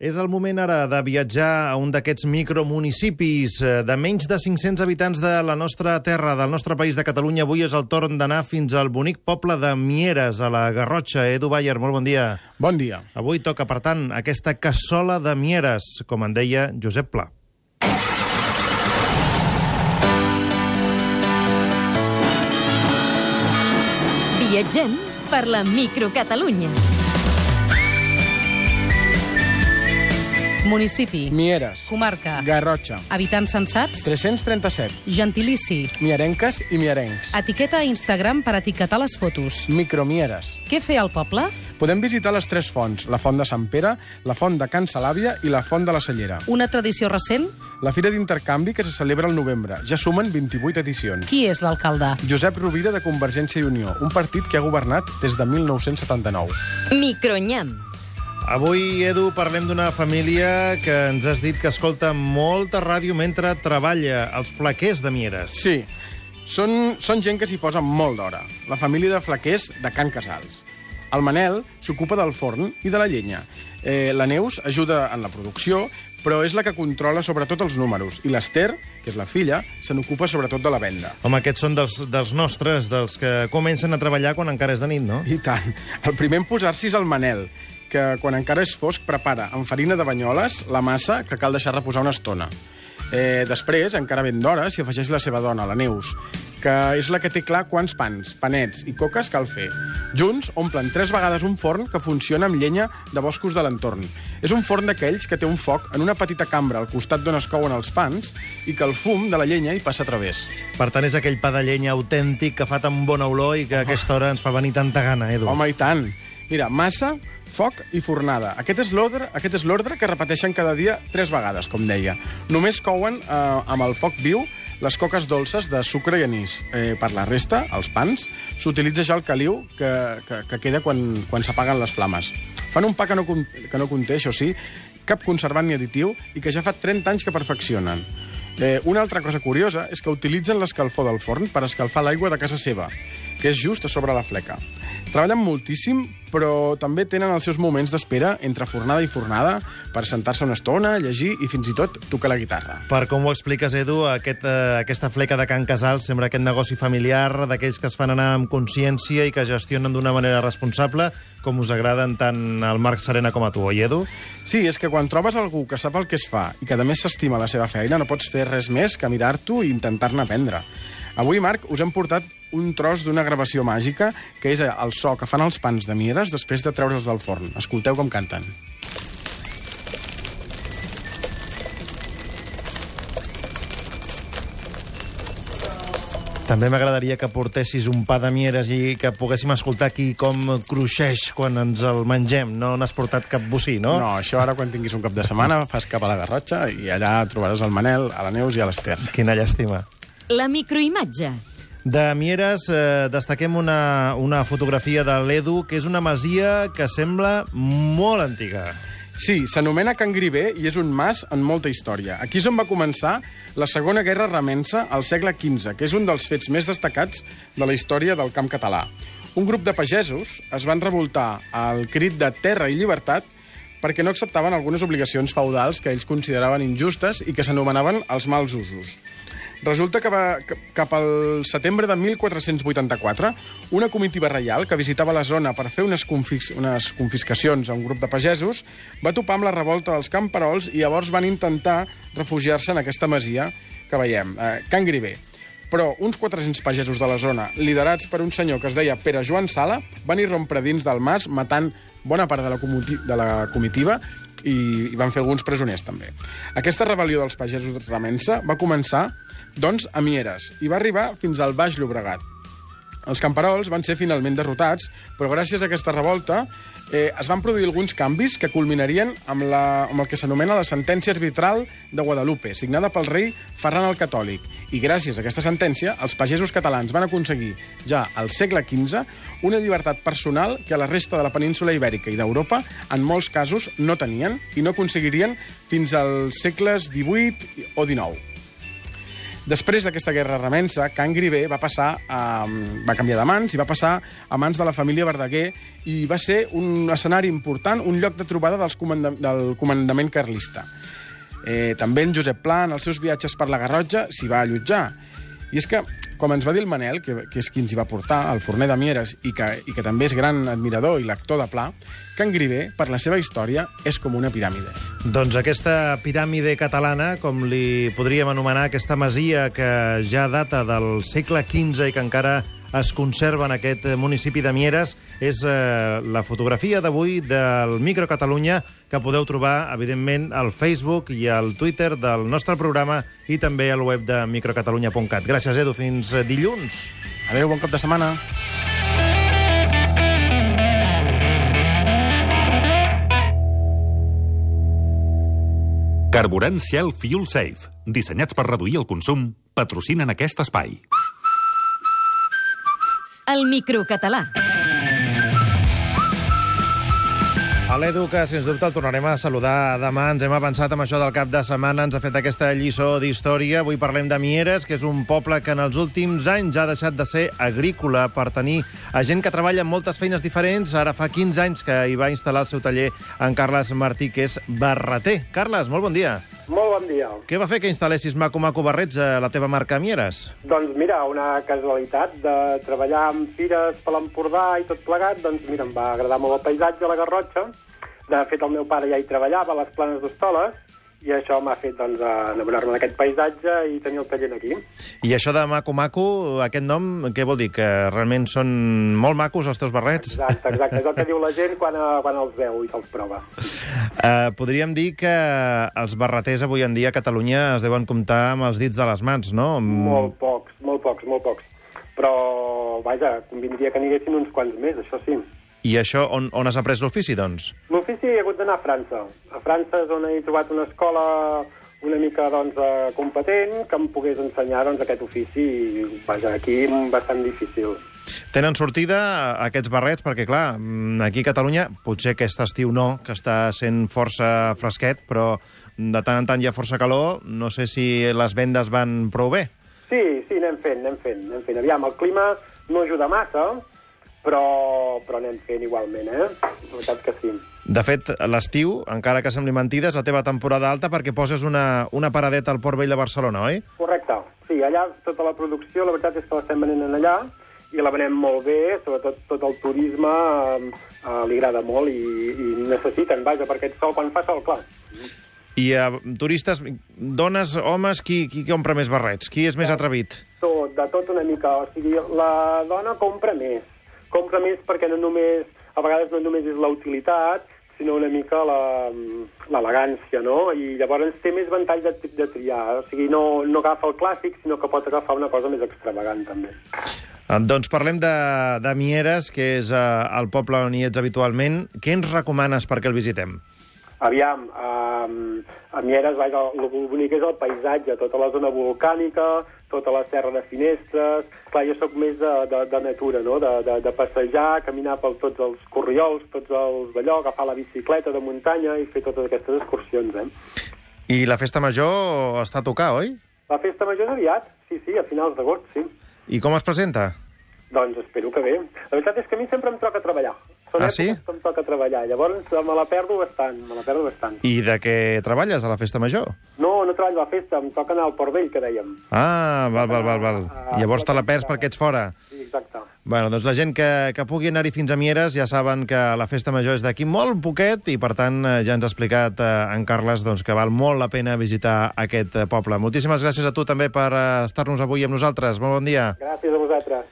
És el moment ara de viatjar a un d'aquests micromunicipis eh, de menys de 500 habitants de la nostra terra, del nostre país de Catalunya. Avui és el torn d'anar fins al bonic poble de Mieres, a la Garrotxa. Edu Bayer, molt bon dia. Bon dia. Avui toca, per tant, aquesta cassola de Mieres, com en deia Josep Pla. Viatgem per la microcatalunya. Municipi. Mieres. Comarca. Garrotxa. Habitants censats. 337. Gentilici. Mierenques i mierencs. Etiqueta a Instagram per etiquetar les fotos. Micromieres. Què fer al poble? Podem visitar les tres fonts, la font de Sant Pere, la font de Can Salàvia i la font de la Cellera. Una tradició recent? La Fira d'Intercanvi que se celebra al novembre. Ja sumen 28 edicions. Qui és l'alcalde? Josep Rovira de Convergència i Unió, un partit que ha governat des de 1979. Micronyam. Avui, Edu, parlem d'una família que ens has dit que escolta molta ràdio mentre treballa, els flaquers de Mieres. Sí, són, són gent que s'hi posa molt d'hora. La família de flaquers de Can Casals. El Manel s'ocupa del forn i de la llenya. Eh, la Neus ajuda en la producció, però és la que controla sobretot els números. I l'Ester, que és la filla, se n'ocupa sobretot de la venda. Home, aquests són dels, dels nostres, dels que comencen a treballar quan encara és de nit, no? I tant. El primer en posar-s'hi és el Manel, que quan encara és fosc prepara amb farina de banyoles la massa que cal deixar reposar una estona. Eh, després, encara ben d'hora, s'hi afegeix la seva dona, la Neus, que és la que té clar quants pans, panets i coques cal fer. Junts omplen tres vegades un forn que funciona amb llenya de boscos de l'entorn. És un forn d'aquells que té un foc en una petita cambra al costat d'on es couen els pans i que el fum de la llenya hi passa a través. Per tant, és aquell pa de llenya autèntic que fa tan bona olor i que a aquesta hora ens fa venir tanta gana, Edu. Home, i tant. Mira, massa, foc i fornada. Aquest és l'ordre aquest és l'ordre que repeteixen cada dia tres vegades, com deia. Només couen eh, amb el foc viu les coques dolces de sucre i anís. Eh, per la resta, els pans, s'utilitza ja el caliu que, que, que queda quan, quan s'apaguen les flames. Fan un pa que no, que no conté, això sí, cap conservant ni additiu i que ja fa 30 anys que perfeccionen. Eh, una altra cosa curiosa és que utilitzen l'escalfor del forn per escalfar l'aigua de casa seva, que és just a sobre la fleca. Treballen moltíssim, però també tenen els seus moments d'espera entre fornada i fornada per sentar-se una estona, llegir i fins i tot tocar la guitarra. Per com ho expliques, Edu, aquest, eh, aquesta fleca de Can Casal sembla aquest negoci familiar d'aquells que es fan anar amb consciència i que gestionen d'una manera responsable, com us agraden tant al Marc Serena com a tu, oi, Edu? Sí, és que quan trobes algú que sap el que es fa i que a més s'estima la seva feina, no pots fer res més que mirar-t'ho i intentar-ne aprendre. Avui, Marc, us hem portat un tros d'una gravació màgica, que és el so que fan els pans de Mieres després de treure'ls del forn. Escolteu com canten. També m'agradaria que portessis un pa de mieres i que poguéssim escoltar aquí com cruixeix quan ens el mengem. No n'has portat cap bocí, no? No, això ara quan tinguis un cap de setmana fas cap a la Garrotxa i allà trobaràs el Manel, a la Neus i a l'Ester. Quina llàstima. La microimatge. De Mieres eh, destaquem una, una fotografia de l'Edu, que és una masia que sembla molt antiga. Sí, s'anomena Can Grivé i és un mas en molta història. Aquí és on va començar la Segona Guerra Remensa al segle XV, que és un dels fets més destacats de la història del camp català. Un grup de pagesos es van revoltar al crit de terra i llibertat perquè no acceptaven algunes obligacions feudals que ells consideraven injustes i que s'anomenaven els mals usos. Resulta que va, cap al setembre de 1484, una comitiva reial que visitava la zona per fer unes, confis, unes confiscacions a un grup de pagesos va topar amb la revolta dels camperols i llavors van intentar refugiar-se en aquesta masia que veiem, eh, Can Grivé. Però uns 400 pagesos de la zona, liderats per un senyor que es deia Pere Joan Sala, van irrompre dins del mas, matant bona part de la, de la comitiva i, i van fer alguns presoners, també. Aquesta rebel·lió dels pagesos de Remensa va començar, doncs, a Mieres, i va arribar fins al Baix Llobregat. Els camperols van ser finalment derrotats, però gràcies a aquesta revolta eh, es van produir alguns canvis que culminarien amb, la, amb el que s'anomena la sentència arbitral de Guadalupe, signada pel rei Ferran el Catòlic. I gràcies a aquesta sentència, els pagesos catalans van aconseguir, ja al segle XV, una llibertat personal que a la resta de la península ibèrica i d'Europa, en molts casos, no tenien i no aconseguirien fins als segles XVIII o XIX. Després d'aquesta guerra remensa, Can Grivé va passar a, va canviar de mans i va passar a mans de la família Verdaguer i va ser un escenari important, un lloc de trobada dels comanda del comandament carlista. Eh, també en Josep Pla, en els seus viatges per la Garrotja, s'hi va allotjar. I és que, com ens va dir el Manel, que, que és qui ens hi va portar, el forner de Mieres, i que, i que també és gran admirador i lector de Pla, Can Grivé, per la seva història, és com una piràmide. Doncs aquesta piràmide catalana, com li podríem anomenar, aquesta masia que ja data del segle XV i que encara es conserva en aquest municipi de Mieres, és eh, la fotografia d'avui del Micro Catalunya que podeu trobar, evidentment, al Facebook i al Twitter del nostre programa i també al web de microcatalunya.cat. Gràcies, Edu. Fins eh, dilluns. Adéu, bon cap de setmana. Carburant Shell Fuel Safe, dissenyats per reduir el consum, patrocinen aquest espai. El microcatalà. A l'Edu, que sens dubte el tornarem a saludar demà. Ens hem avançat amb això del cap de setmana, ens ha fet aquesta lliçó d'història. Avui parlem de Mieres, que és un poble que en els últims anys ha deixat de ser agrícola per tenir a gent que treballa en moltes feines diferents. Ara fa 15 anys que hi va instal·lar el seu taller en Carles Martí, que és barreter. Carles, molt bon dia. Molt bon dia. Què va fer que instal·lessis Maco Maco Barrets a la teva marca Mieres? Doncs mira, una casualitat de treballar amb fires per l'Empordà i tot plegat, doncs mira, em va agradar molt el paisatge a la Garrotxa. De fet, el meu pare ja hi treballava a les planes d'Hostoles, i això m'ha fet doncs, enamorar-me d'aquest paisatge i tenir el taller aquí. I això de Maco Maco, aquest nom, què vol dir? Que realment són molt macos els teus barrets? Exacte, exacte. És el que diu la gent quan, eh, quan els veu i se'ls prova. Uh, podríem dir que els barreters avui en dia a Catalunya es deuen comptar amb els dits de les mans, no? Molt pocs, molt pocs, molt pocs. Però, vaja, convindria que n'hi haguessin uns quants més, això sí. I això, on, on has après l'ofici, doncs? L'ofici he hagut d'anar a França. A França és on he trobat una escola una mica doncs, eh, competent que em pogués ensenyar doncs, aquest ofici i, vaja, aquí bastant difícil. Tenen sortida aquests barrets? Perquè, clar, mm, aquí a Catalunya, potser aquest estiu no, que està sent força fresquet, però de tant en tant hi ha força calor. No sé si les vendes van prou bé. Sí, sí, anem fent, anem fent, anem fent. Aviam, el clima no ajuda massa, però, però anem fent igualment, eh? La veritat que sí. De fet, l'estiu, encara que sembli mentida, és la teva temporada alta perquè poses una, una paradeta al Port Vell de Barcelona, oi? Correcte. Sí, allà tota la producció, la veritat és que l'estem venent en allà i la venem molt bé, sobretot tot el turisme eh, eh, li agrada molt i, i necessiten, vaja, per aquest sol, quan fa sol, clar. I uh, turistes, dones, homes, qui, qui compra més barrets? Qui és més atrevit? Tot, de tot una mica. O sigui, la dona compra més. Compra més perquè no només, a vegades no només és la utilitat, sinó una mica la- l'elegància, no? I llavors té més ventall de, de triar. O sigui, no, no agafa el clàssic, sinó que pot agafar una cosa més extravagant, també. Uh, doncs parlem de, de Mieres, que és uh, el poble on hi ets habitualment. Què ens recomanes perquè el visitem? Aviam, um, a Mieres, vaja, el bonic és el paisatge, tota la zona volcànica, tota la serra de Finestres... Clar, jo sóc més de, de, de natura, no?, de, de, de passejar, caminar per tots els corriols, tots els d'allò, agafar la bicicleta de muntanya i fer totes aquestes excursions, eh? I la festa major està a tocar, oi? La festa major és aviat, sí, sí, a finals d'agost, sí. I com es presenta? Doncs espero que bé. La veritat és que a mi sempre em toca treballar. Són Ah, sí? que em toca treballar. Llavors me la perdo bastant, me la perdo bastant. I de què treballes a la festa major? No, no treballo a la festa, em toca anar al Port Vell, que dèiem. Ah, val, val, val, val. Ah, Llavors te la perds perquè ets fora. Sí, exacte. Bueno, doncs la gent que, que pugui anar-hi fins a Mieres ja saben que la festa major és d'aquí molt poquet i, per tant, eh, ja ens ha explicat eh, en Carles doncs, que val molt la pena visitar aquest eh, poble. Moltíssimes gràcies a tu també per eh, estar-nos avui amb nosaltres. Molt bon dia. Gràcies a vosaltres.